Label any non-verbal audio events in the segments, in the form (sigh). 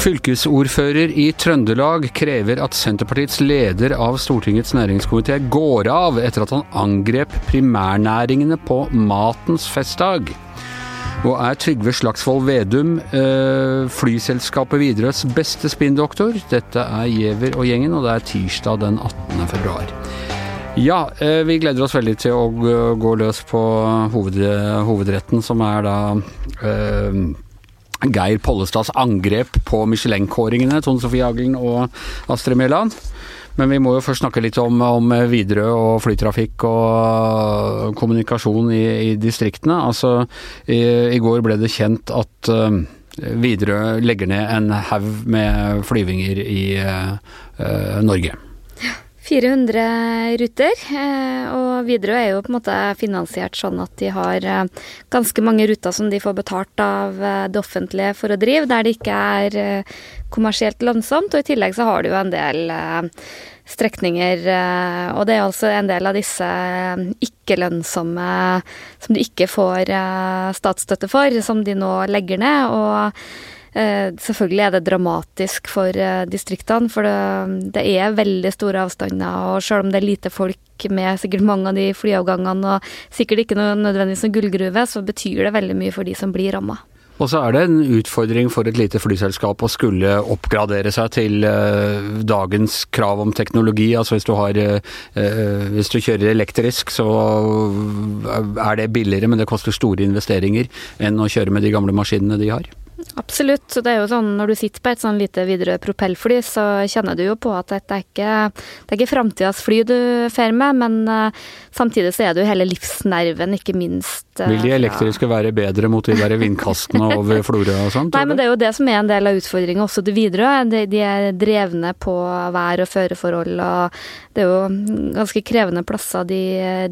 Fylkesordfører i Trøndelag krever at Senterpartiets leder av Stortingets næringskomité går av etter at han angrep primærnæringene på matens festdag. Og er Trygve Slagsvold Vedum eh, flyselskapet Widerøes beste spinndoktor? Dette er Giæver og gjengen, og det er tirsdag den 18. februar. Ja, eh, vi gleder oss veldig til å gå løs på hoved, hovedretten, som er da eh, Geir Pollestads angrep på Michelin-kåringene, Tone Sofie Aglen og Astrid Mæland. Men vi må jo først snakke litt om, om Widerøe og flytrafikk og kommunikasjon i, i distriktene. Altså, i, i, går ble det kjent at uh, Widerøe legger ned en haug med flyvinger i uh, Norge. 400 ruter, eh, og Widerøe er jo på en måte finansiert sånn at de har eh, ganske mange ruter som de får betalt av eh, det offentlige for å drive, der det ikke er kommersielt lønnsomt. Og i tillegg så har du jo en del strekninger, og det er altså en del av disse ikke-lønnsomme som du ikke får statsstøtte for, som de nå legger ned. og selvfølgelig er det dramatisk for eh, distriktene, for det, det, er veldig store avstander. Og selv om det er lite folk med sikkert mange av de flyavgangene, og sikkert ikke noe nødvendigvis noen gullgruve, så betyr det veldig mye for de som blir ramma. Og så er det en utfordring for et lite flyselskap å skulle oppgradere seg til uh, dagens krav om teknologi. Altså hvis du, har, hvis du kjører elektrisk, så er det billigere, men det koster store investeringer enn å kjøre med de gamle maskinene de har. Absolutt. Det er jo sånn når du sitter på et sånn lite Widerøe propellfly, så kjenner du jo på at dette er ikke, det er ikke framtidas fly du fer med, men uh, samtidig så er det jo hele livsnerven, ikke minst. Uh, Vil de elektriske ja. være bedre mot de der vindkastene over Florø og sånt? Nei, men det er jo det som er en del av utfordringa også til Widerøe. De, de, er drevne på vær- og føreforhold, og det er jo ganske krevende plasser de,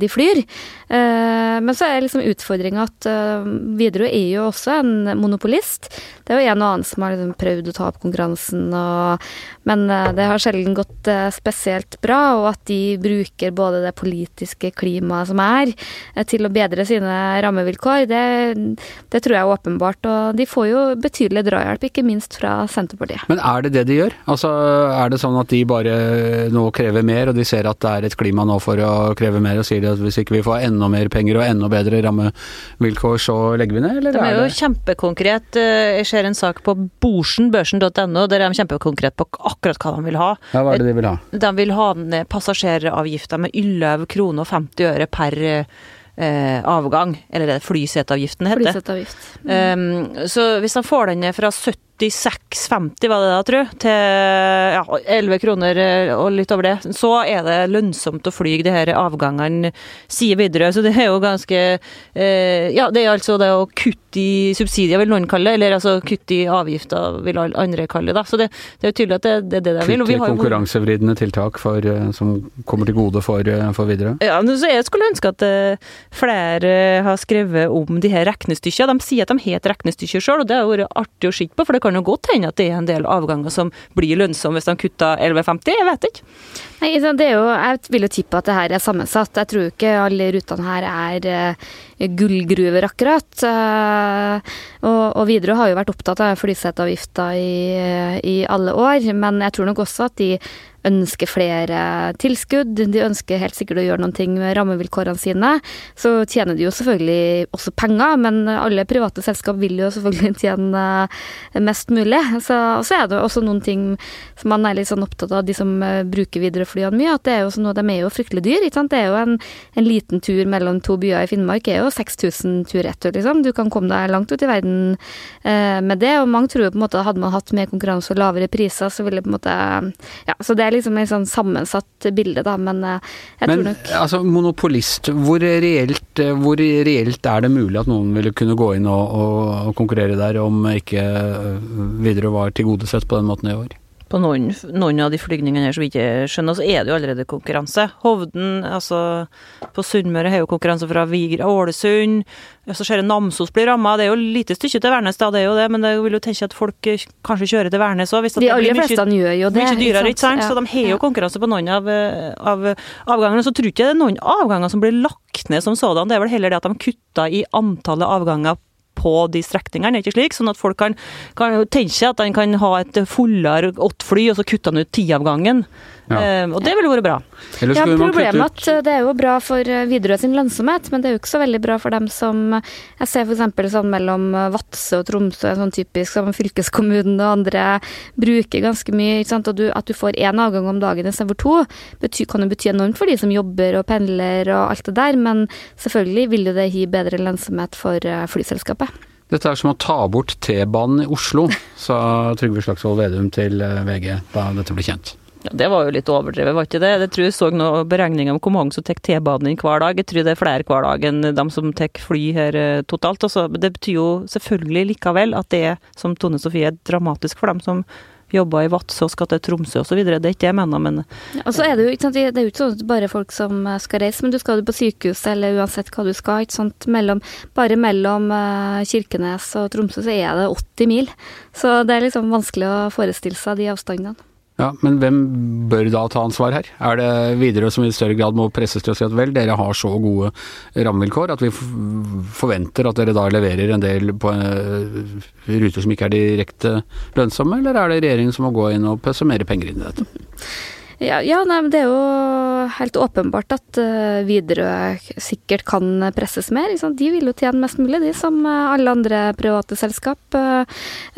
de flyr. Uh, men så er liksom utfordringa at Widerøe er jo også en monopolist. Det er jo en og annen som har liksom prøvd å ta opp konkurransen, og, men eh, det har sjelden gått eh, spesielt bra. Og at de bruker både det politiske klimaet som er, eh, til å bedre sine rammevilkår, det, det tror jeg er åpenbart. Og de får jo betydelig drahjelp, ikke minst fra Senterpartiet. Men er det det de gjør? Altså, er det sånn at de bare nå krever mer, og de ser at det er et klima nå for å kreve mer, og sier at hvis ikke vi får enda mer penger og enda bedre rammevilkår, så legger vi ned, eller? De er, er jo kjempekonkret jeg ser en sak på borsen, børsen.no, der er de kjempekonkret på akkurat hva de vil ha. Ja, Hva er det de vil ha? De vil ha ned passasjeravgifta med 11 kroner og 50 øre per eh, avgang. Eller det er flyseteavgiften heter. Flyseteavgift. Mm. Um, så hvis de får den ned fra 70 86,50 var det da, tror jeg, til ja, 11 kroner eh, og litt over det. Så er det lønnsomt å fly de her avgangene, sier Widerøe. Så det er jo ganske eh, Ja, det er altså det å kutte i subsidier, vil noen kalle det. Eller altså kutte i avgifter, vil andre kalle det. da. Så det, det er jo tydelig at det, det er det de vil. Kutte i konkurransevridende tiltak for, eh, som kommer til gode for, eh, for Widerøe? Ja, så jeg skulle ønske at flere har skrevet om de her regnestykkene. De sier at de heter regnestykker sjøl, og det har vært artig å se på. for det kan jo godt hende at det er en del avganger som blir lønnsomme hvis de kutter 11,50, jeg vet ikke. Nei, jo, Jeg vil jo tippe at det her er sammensatt. Jeg tror ikke alle rutene her er uh, gullgruver, akkurat. Uh, og, og Widerøe har jo vært opptatt av flyseteavgifta i, i alle år, men jeg tror nok også at de ønsker flere tilskudd, de ønsker helt sikkert å gjøre noen ting med rammevilkårene sine. Så tjener de jo selvfølgelig også penger, men alle private selskap vil jo selvfølgelig (laughs) tjene mest mulig. Så, og så er det også noen ting som man er litt sånn opptatt av, de som bruker bruker Widerøe-flyene mye, at det er jo sånn, de er jo fryktelig dyr. Ikke sant? Det er jo en, en liten tur mellom to byer i Finnmark er jo 6000 tur-retur, liksom. Du kan komme deg langt ut i verden eh, med det, og mange tror på en måte hadde man hatt mer konkurranse og lavere priser, så ville det på en måte Ja, så det er liksom et sånn sammensatt bilde, da, men eh, jeg men, tror nok altså, monopolist, hvor reelt, eh, hvor reelt, er det mulig at noen ville kunne gå inn og, og konkurrere der, om ikke Widerøe var tilgodesett på den måten i år? På noen, noen, av de flygningene her som vi ikke skjønner, så er det jo allerede konkurranse. Hovden, altså på Sunnmøre har jo konkurranse fra Vigra, Ålesund. Så ser jeg Namsos blir ramma. Det er jo lite stykke til Værnes, da, det er jo det, men jeg vil jo tenke at folk eh, kanskje kjører til Værnes òg. De aller fleste gjør jo det. Mye dyrere, ikke sant. Ja. Så de har jo konkurranse på noen av, eh, av avgangene. Så tror ikke det er noen avganger som blir lagt ned som sådan. Det er vel heller det at de kutta i antallet avganger på de strekningene, ikke slik? Sånn at folk kan, kan tenke at en kan ha et fullere åtte-fly, og så kutter han ut ti av gangen. Ja. Uh, og det ville vært bra. Ja, problemet er at det er jo bra for eh, Widerøe sin lønnsomhet, men det er jo ikke så veldig bra for dem som Jeg ser f.eks. sånn mellom Vadsø og Tromsø, sånn typisk som fylkeskommunen og andre bruker ganske mye. ikke sant? Og du, at du får én avgang om dagen istedenfor to, bety, kan jo bety enormt for de som jobber og pendler og alt det der, men selvfølgelig vil jo det gi bedre lønnsomhet for eh, flyselskapet. Dette er som å ta bort T-banen i Oslo, sa Trygve Slagsvold Vedum til eh, VG da dette ble kjent. Ja, Det var jo litt overdrevet, var ikke det? Jeg tror jeg så noen beregninger om hvor mange som tar T-banen hver dag. Jeg tror det er flere hver dag enn de som tar fly her eh, totalt. Altså, det betyr jo selvfølgelig likevel at det er, som Tone Sofie, er dramatisk for dem som jobber i Vadsø og skal til Tromsø osv. Det er ikke det jeg mener, men ja, Og er det jo ikke sant, det er jo ikke sånn bare folk som eh, skal reise, men du skal jo på sykehus eller uansett hva du skal. ikke sant, mellom, Bare mellom uh, Kirkenes og Tromsø så er det 80 mil. Så det er liksom vanskelig å forestille seg de avstandene. Ja, Men hvem bør da ta ansvar her? Er det videre som i større grad må presses til å si at vel, dere har så gode rammevilkår at vi forventer at dere da leverer en del på en ruter som ikke er direkte lønnsomme, eller er det regjeringen som må gå inn og pøsse mer penger inn i dette? Ja, ja nei, det er jo helt åpenbart at uh, Widerøe sikkert kan presses mer. De vil jo tjene mest mulig, de, som uh, alle andre private selskap. Uh,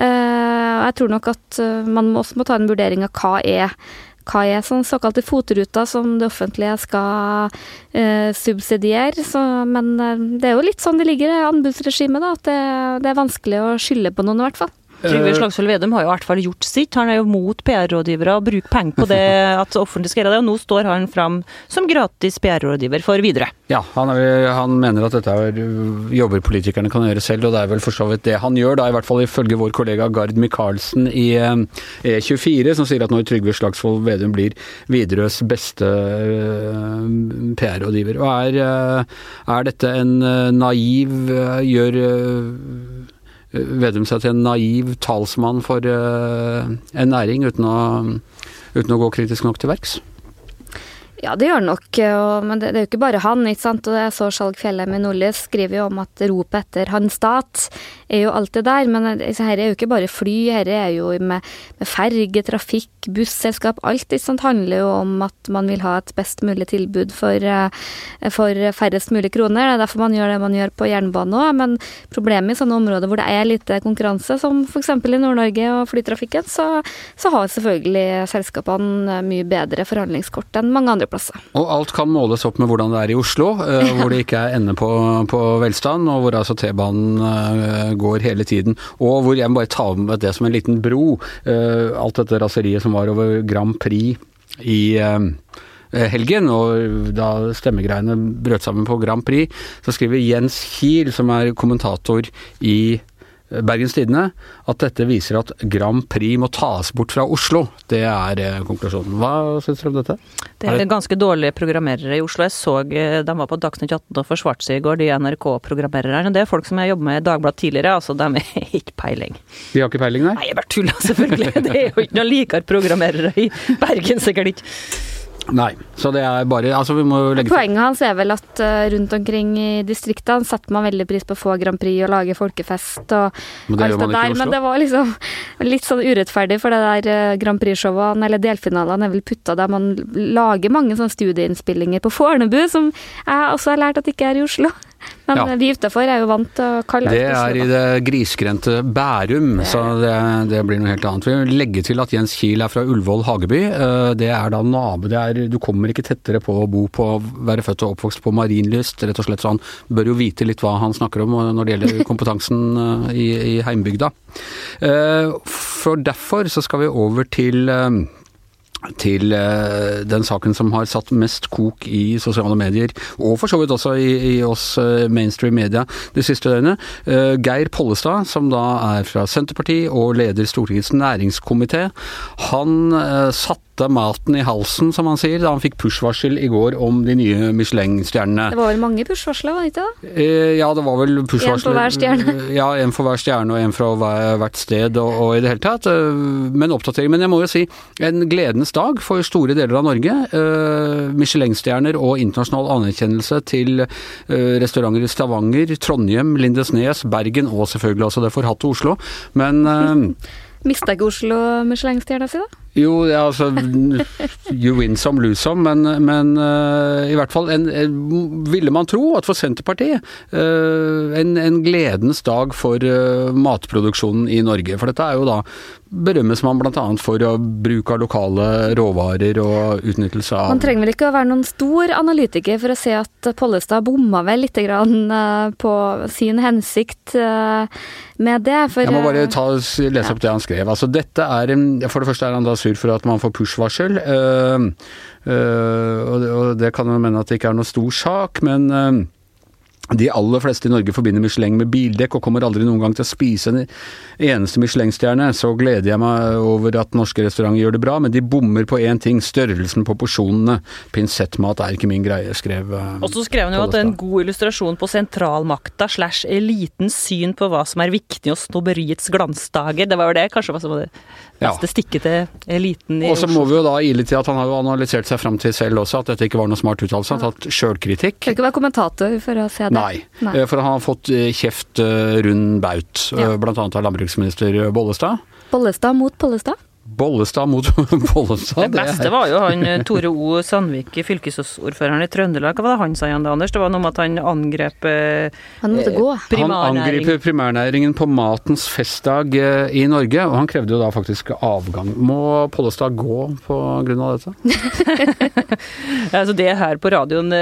jeg tror nok at man også må ta en vurdering av hva er hva er sånn såkalte fotruter som det offentlige skal eh, subsidiere. Så, men det er jo litt sånn det ligger i anbudsregimet, da, at det, det, er vanskelig å skylde på noen, i hvert fall. Trygve eh, Slagsvold Vedum har jo i hvert fall gjort sitt. Han er jo mot PR-rådgivere og bruker penger på det (laughs) at offentlig skal gjøre det, og nå står han fram som gratis PR-rådgiver for videre. Ja, han, er, han, mener at dette er jobber politikerne kan gjøre selv, og det er vel for så vidt det han gjør, da i hvert fall ifølge vår kollega Gard Micaelsen i E24, eh, e som sier at når Trygve Slagsvold Vedum blir Widerøes beste eh, PR-rådgiver. Og er, er dette en naiv Gjør Vedum seg til en naiv talsmann for uh, en næring, uten å, uten å gå kritisk nok til verks? Ja, det gjør det nok, men det, er jo ikke bare han. ikke sant? Og jeg så Skjalg Fjellheim i Nordlys skriver jo om at ropet etter hans stat er jo alltid der. Men her er jo ikke bare fly, her er jo med, med ferge, trafikk, busselskap. Alt ikke sant? handler jo om at man vil ha et best mulig tilbud for, eh, for færrest mulig kroner. Det er derfor man gjør det man gjør på jernbane òg. Men problemet i sånne områder hvor det er lite konkurranse, som f.eks. i Nord-Norge og flytrafikken, så, så har selvfølgelig selskapene mye bedre forhandlingskort enn mange andre andre plasser. Og alt kan måles opp med hvordan det er i Oslo, eh, (laughs) hvor det ikke er ende på, på velstand, og hvor altså T-banen eh, går hele tiden. Og hvor jeg må bare ta med det som en liten bro. Eh, alt dette raseriet som var over Grand Prix i helgen, og da stemmegreiene brøt sammen på Grand Prix, så skriver Jens Kiel, som er kommentator i Bergens Tidende at dette viser at Grand Prix må tas bort fra Oslo. Det er eh, konklusjonen. Hva syns dere om dette? Det er ganske dårlige programmerere i Oslo. Jeg så eh, de var på Dagsnytt 18 og forsvarte seg i går, de NRK-programmererne. Det er folk som jeg jobber med i Dagbladet tidligere, altså de har (laughs) ikke peiling. De har ikke peiling, nei? Nei, jeg bare tuller (laughs) selvfølgelig. Det er jo ikke noen likere programmerere i Bergen, sikkert ikke. Nei. Så det er bare Altså, vi må legge Poenget hans er vel at uh, rundt omkring i distriktene setter man veldig pris på å få Grand Prix og lage folkefest og men det alt det der, men det var liksom litt sånn urettferdig, for det der uh, Grand Prix-showene, eller delfinalene, er vel putta der man lager mange sånne studieinnspillinger på Fornebu, som jeg også har lært at ikke er i Oslo. Men ja. vi utafor er jo vant til å kalle det Det er i det grisgrendte Bærum, så det, det, blir noe helt annet. Vi vil legge til at Jens Kiel er fra Ullevål Hageby. Eh, det er da nabo det er, Du kommer ikke tettere på å bo på, være født og oppvokst på Marienlyst, rett og slett. Så han bør jo vite litt hva han snakker om når det gjelder (laughs) kompetansen eh, i, i heimbygda. Eh, for derfor så skal vi over til til eh, den saken som har satt mest kok i sosiale medier, og for så vidt også i, i oss eh, mainstream media de siste døgnet. Eh, Geir Pollestad, som da er fra Senterpartiet og leder Stortingets næringskomité, han satte maten i halsen, som han sier, da han fikk push-varsel i går om de nye Michelin-stjernene. Det var vel mange push-varsler, var det ikke det? Ja, det var vel push-varsler. En for hver stjerne. (laughs) Ja, en for hver stjerne og en fra hvert sted og, og i det hele tatt. Men oppdatering. Men jeg må jo si, en gledens dag for store deler av Norge. Eh, Michelin-stjerner og internasjonal anerkjennelse til eh, restauranter i Stavanger, Trondheim, Lindesnes, Bergen og selvfølgelig også det forhatte Oslo. Men (laughs) uh, Mista ikke Oslo Michelin-stjerna si, da? Jo, ja, altså (laughs) You win some, lose some, men, men uh, i hvert fall en, en, ville man tro at for Senterpartiet uh, en, en, gledens dag for uh, matproduksjonen i Norge. For dette er jo da berømmes man bl.a. for bruk av lokale råvarer og utnyttelse av Man trenger vel ikke å være noen stor analytiker for å se at Pollestad bomma vel litt på sin hensikt med det. For, Jeg må bare ta, lese opp det han skrev. Altså, dette er, for det første er han da sur for at man får push-varsel. Uh, uh, og det kan jo mene at det ikke er noe stor sak, men uh, de aller fleste i Norge forbinder Michelin med bildekk og kommer aldri noen gang til å spise en eneste Michelin-stjerne. Så gleder jeg meg over at norske restauranter gjør det bra, men de bommer på én ting, størrelsen på porsjonene. Pinsettmat er ikke min greie, skrev uh, Og så skrev han jo at det er en god illustrasjon på sentralmakta slash elitens syn på hva som er viktig og snobberiets glansdager. Det var jo det kanskje var det neste ja. stikket til eliten i Oslo. Og så må vi jo da ile til at han har jo analysert seg fram til selv også, at dette ikke var noe smart uttalelse. Han har tatt sjølkritikk. Kan ikke være kommentator for å se det. Nei, Nei. Eh, for han har fått eh, kjeft eh, rund baut, ja. bl.a. av landbruksminister Bollestad. Bollestad mot Bollestad? Bollestad mot (laughs) Bollestad. Det beste var jo han Tore O. Sandvik, fylkesordføreren i Trøndelag. Hva var det han sa igjen da, Anders? Det var noe med at han angrep Han måtte gå. Han angriper primærnæringen på matens festdag i Norge, og han krevde jo da faktisk avgang. Må Pollestad gå på grunn av dette? (laughs) altså det her på radioen,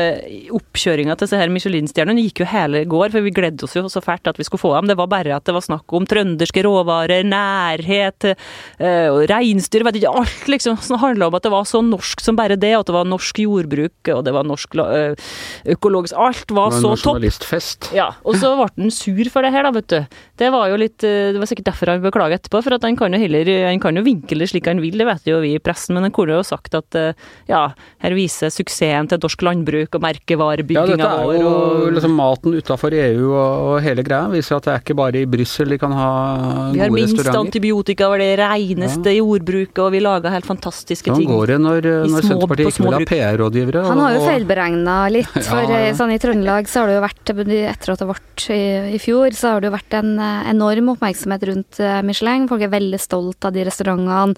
oppkjøringa til disse her Michelin-stjernene gikk jo hele går, for vi gledde oss jo så fælt at vi skulle få dem. Det var bare at det var snakk om trønderske råvarer, nærhet og reinsdyr, vet ikke, alt liksom som handla om at det var så norsk som bare det, at det var norsk jordbruk, og det var norsk økologisk Alt var, var så topp. Nasjonalistfest. Ja, og så ble han sur for det her, da, vet du. Det var jo litt Det var sikkert derfor han beklager etterpå, for at han kan jo heller Han kan jo vinkle det slik han vil, det vet jo vi i pressen, men han kunne jo sagt at ja, her viser suksessen til norsk landbruk og merkevarebygginga vår. Ja, dette er jo og, liksom maten utafor EU og, og, hele greia. Viser at det er ikke bare i Brussel de kan ha gode restauranter. Vi har minst antibiotika, var det reneste jordbruket, og vi laga helt fantastiske sånn ting. Sånn går det når, når små, Senterpartiet ikke vil ha PR-rådgivere. Han har jo feilberegna litt, (laughs) for ja, ja. sånn i Trøndelag så har det jo vært, etter at det ble i, i, fjor, så har det jo vært en eh, enorm oppmerksomhet rundt eh, Michelin. Folk er veldig stolt av de restaurantene.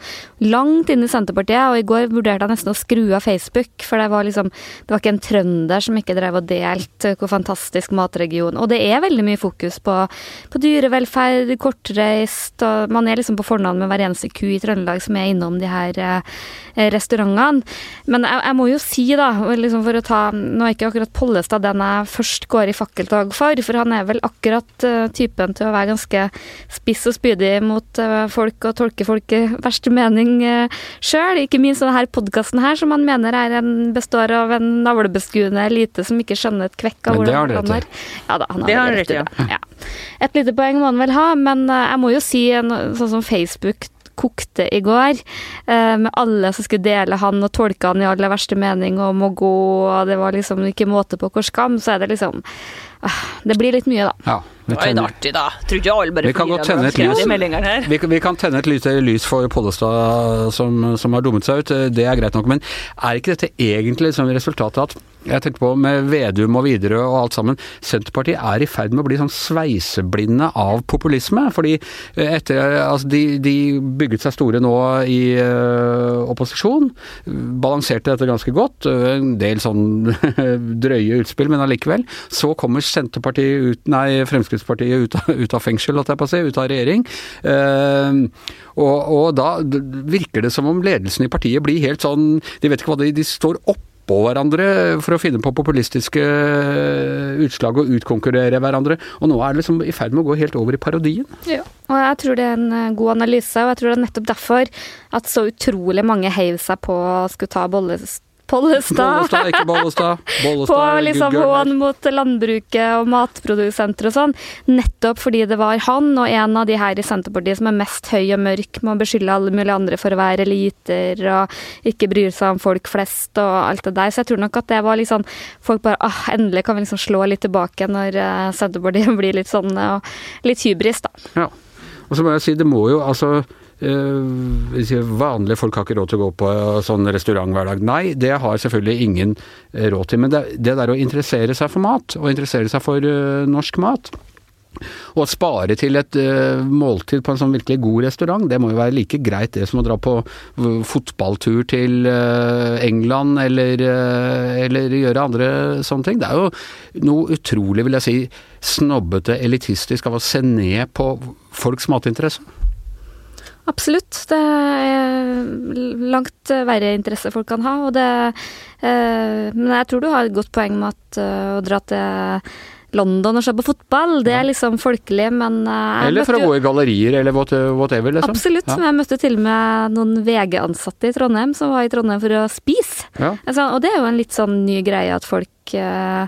Langt inn i Senterpartiet, og i går vurderte jeg nesten å skru av Facebook, for det var liksom Det var ikke en trønder som ikke drev og delte hvor fantastisk matregion Og det er veldig mye fokus på, på dyrevelferd, kortreist, og man er liksom på fornavn med hver eneste ku i Trøndelag som er innom de her eh, restaurantene. Men jeg, jeg, må jo si, da, liksom for å ta Nå er ikke akkurat Pollestad den jeg først går i fakkeltog for, for han er vel akkurat typen til å være ganske spiss og spydig mot uh, folk og tolke folk i verste mening uh, sjøl. Ikke minst denne podkasten her, som han mener er en, består av en navlebeskuende elite som ikke skjønner et kvekk av hvordan han er. Ja da, han har det har rett i det. Ja. Et lite poeng må han vel ha, men jeg må jo si, sånn som Facebook kokte i går, eh, med alle som skulle dele han og tolke han i aller verste mening og må gå, og det var liksom ikke måte på hvor skam, så er det liksom ah, Det blir litt mye, da. Ja. Det var litt artig, da. Tror ikke alle bare flirer av de meldingene her. Vi, vi, kan tenne et lite lys for Pollestad som, som, har dummet seg ut, det er greit nok. Men er ikke dette egentlig liksom resultatet at jeg tenker på med Vedum og Widerøe og alt sammen. Senterpartiet er i ferd med å bli sånn sveiseblinde av populisme. Fordi etter Altså, de, de bygget seg store nå i uh, opposisjon. Balanserte dette ganske godt. En del sånn (laughs) drøye utspill, men allikevel. Så kommer Senterpartiet ut Nei, Fremskrittspartiet ut ut av fengsel, holdt jeg på å si, ut av regjering. Uh, og, og, da virker det som om ledelsen i partiet blir helt sånn De vet ikke hva de, de står opp oppå hverandre for å finne på populistiske utslag og utkonkurrere hverandre. Og nå er det liksom i ferd med å gå helt over i parodien. Ja. Og jeg tror det er en eh, god analyse, og jeg tror det er nettopp derfor at så utrolig mange heiv seg på å skulle ta Bollestad Pollestad. Bollestad, ikke Bollestad. Bollestad på liksom hån mot landbruket og matprodusenter og sånn. Nettopp fordi det var han og en av de her i Senterpartiet som er mest høy og mørk, med å beskylde alle mulige andre for å være eliter og ikke bryr seg om folk flest og alt det der. Så jeg tror nok at det var liksom Folk bare ah, endelig kan vi liksom slå litt tilbake når eh, Senterpartiet (laughs) blir litt sånn og litt hybris, da. Ja. Og så må jeg si, det må jo altså eh, Vanlige folk har ikke råd til å gå på sånn restaurant hver dag. Nei, det har selvfølgelig ingen eh, råd til. Men det, det der å interessere seg for mat, og interessere seg for uh, norsk mat, og å spare til et uh, måltid på en sånn virkelig god restaurant, det må jo være like greit det som å dra på fotballtur til uh, England eller, eh, eller gjøre andre sånne ting. Det er jo noe utrolig, vil jeg si, snobbete, elitistisk av å se ned på folks matinteresse. Absolutt. Det er langt verre interesse folk kan ha. Det, eh, men jeg tror du har et godt poeng med at eh, å dra til London og se på fotball, det er liksom folkelig, men eh, Eller gå i gallerier eller what- whatever, liksom. Absolutt. Ja. men Jeg møtte til og med noen VG-ansatte i Trondheim som var i Trondheim for å spise. Ja. Altså, og det er jo en litt sånn ny greie at folk eh,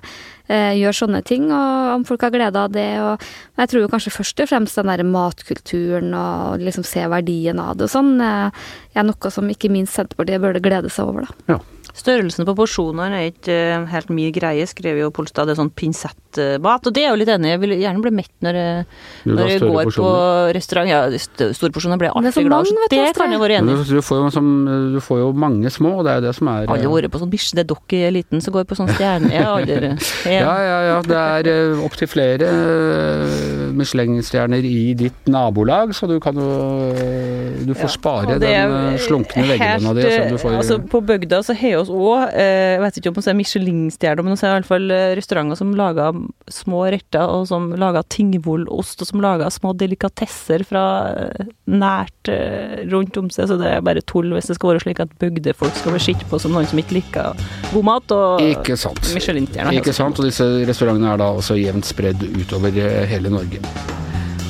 eh, gjør sånne ting, og om folk har glede av det. Og jeg tror jo kanskje først og fremst den der matkulturen og liksom se verdien av det og sånn, eh, er noe som ikke minst Senterpartiet burde glede seg over, da. Ja. Størrelsen på porsjonene er ikke eh, helt mye greie, skrev jo Polstad. Det er sånn pinsettmat. Og det er jeg jo litt enig i. Jeg vil gjerne bli mett når ha når jeg går går på restaurant. Ja, store porsjoner blir jeg Det er alltid glad så i. Det Astrid. kan jeg være enig i. Du, du, får jo som, du får jo mange små, og det er jo det som er Aldri vært på sånn bikkje, det er dere i eliten som går på sånn stjerne. (laughs) Ja, aldri Ja, ja, ja. Det er uh, opptil flere Michelin-stjerner i ditt nabolag, så du kan jo eh, Du får spare ja, den slunkne veggene dine. helt, Så du får, altså, på bygda så har vi oss òg, jeg vet ikke om vi er Michelin-stjerner, men vi ser i hvert fall eh, restauranter som lager små retter, og som lager tingvollost, og som lager små delikatesser fra eh, nært eh, rundt om seg. Så det er bare tull hvis det skal være slik at bygdefolk skal bli sett på som noen som ikke liker god mat. Og ikke sant. Michelin-stjerner. Ikke sant. Og disse restaurantene er da også jevnt spredd utover eh, hele Norge.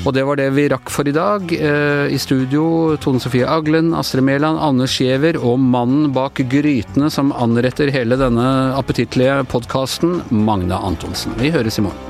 Og det var det vi rakk for i dag. Eh, I studio Tone Sofie Aglen, Astrid Mæland, Anders Giæver og mannen bak grytene som anretter hele denne appetittlige podkasten, Magne Antonsen. Vi høres i morgen.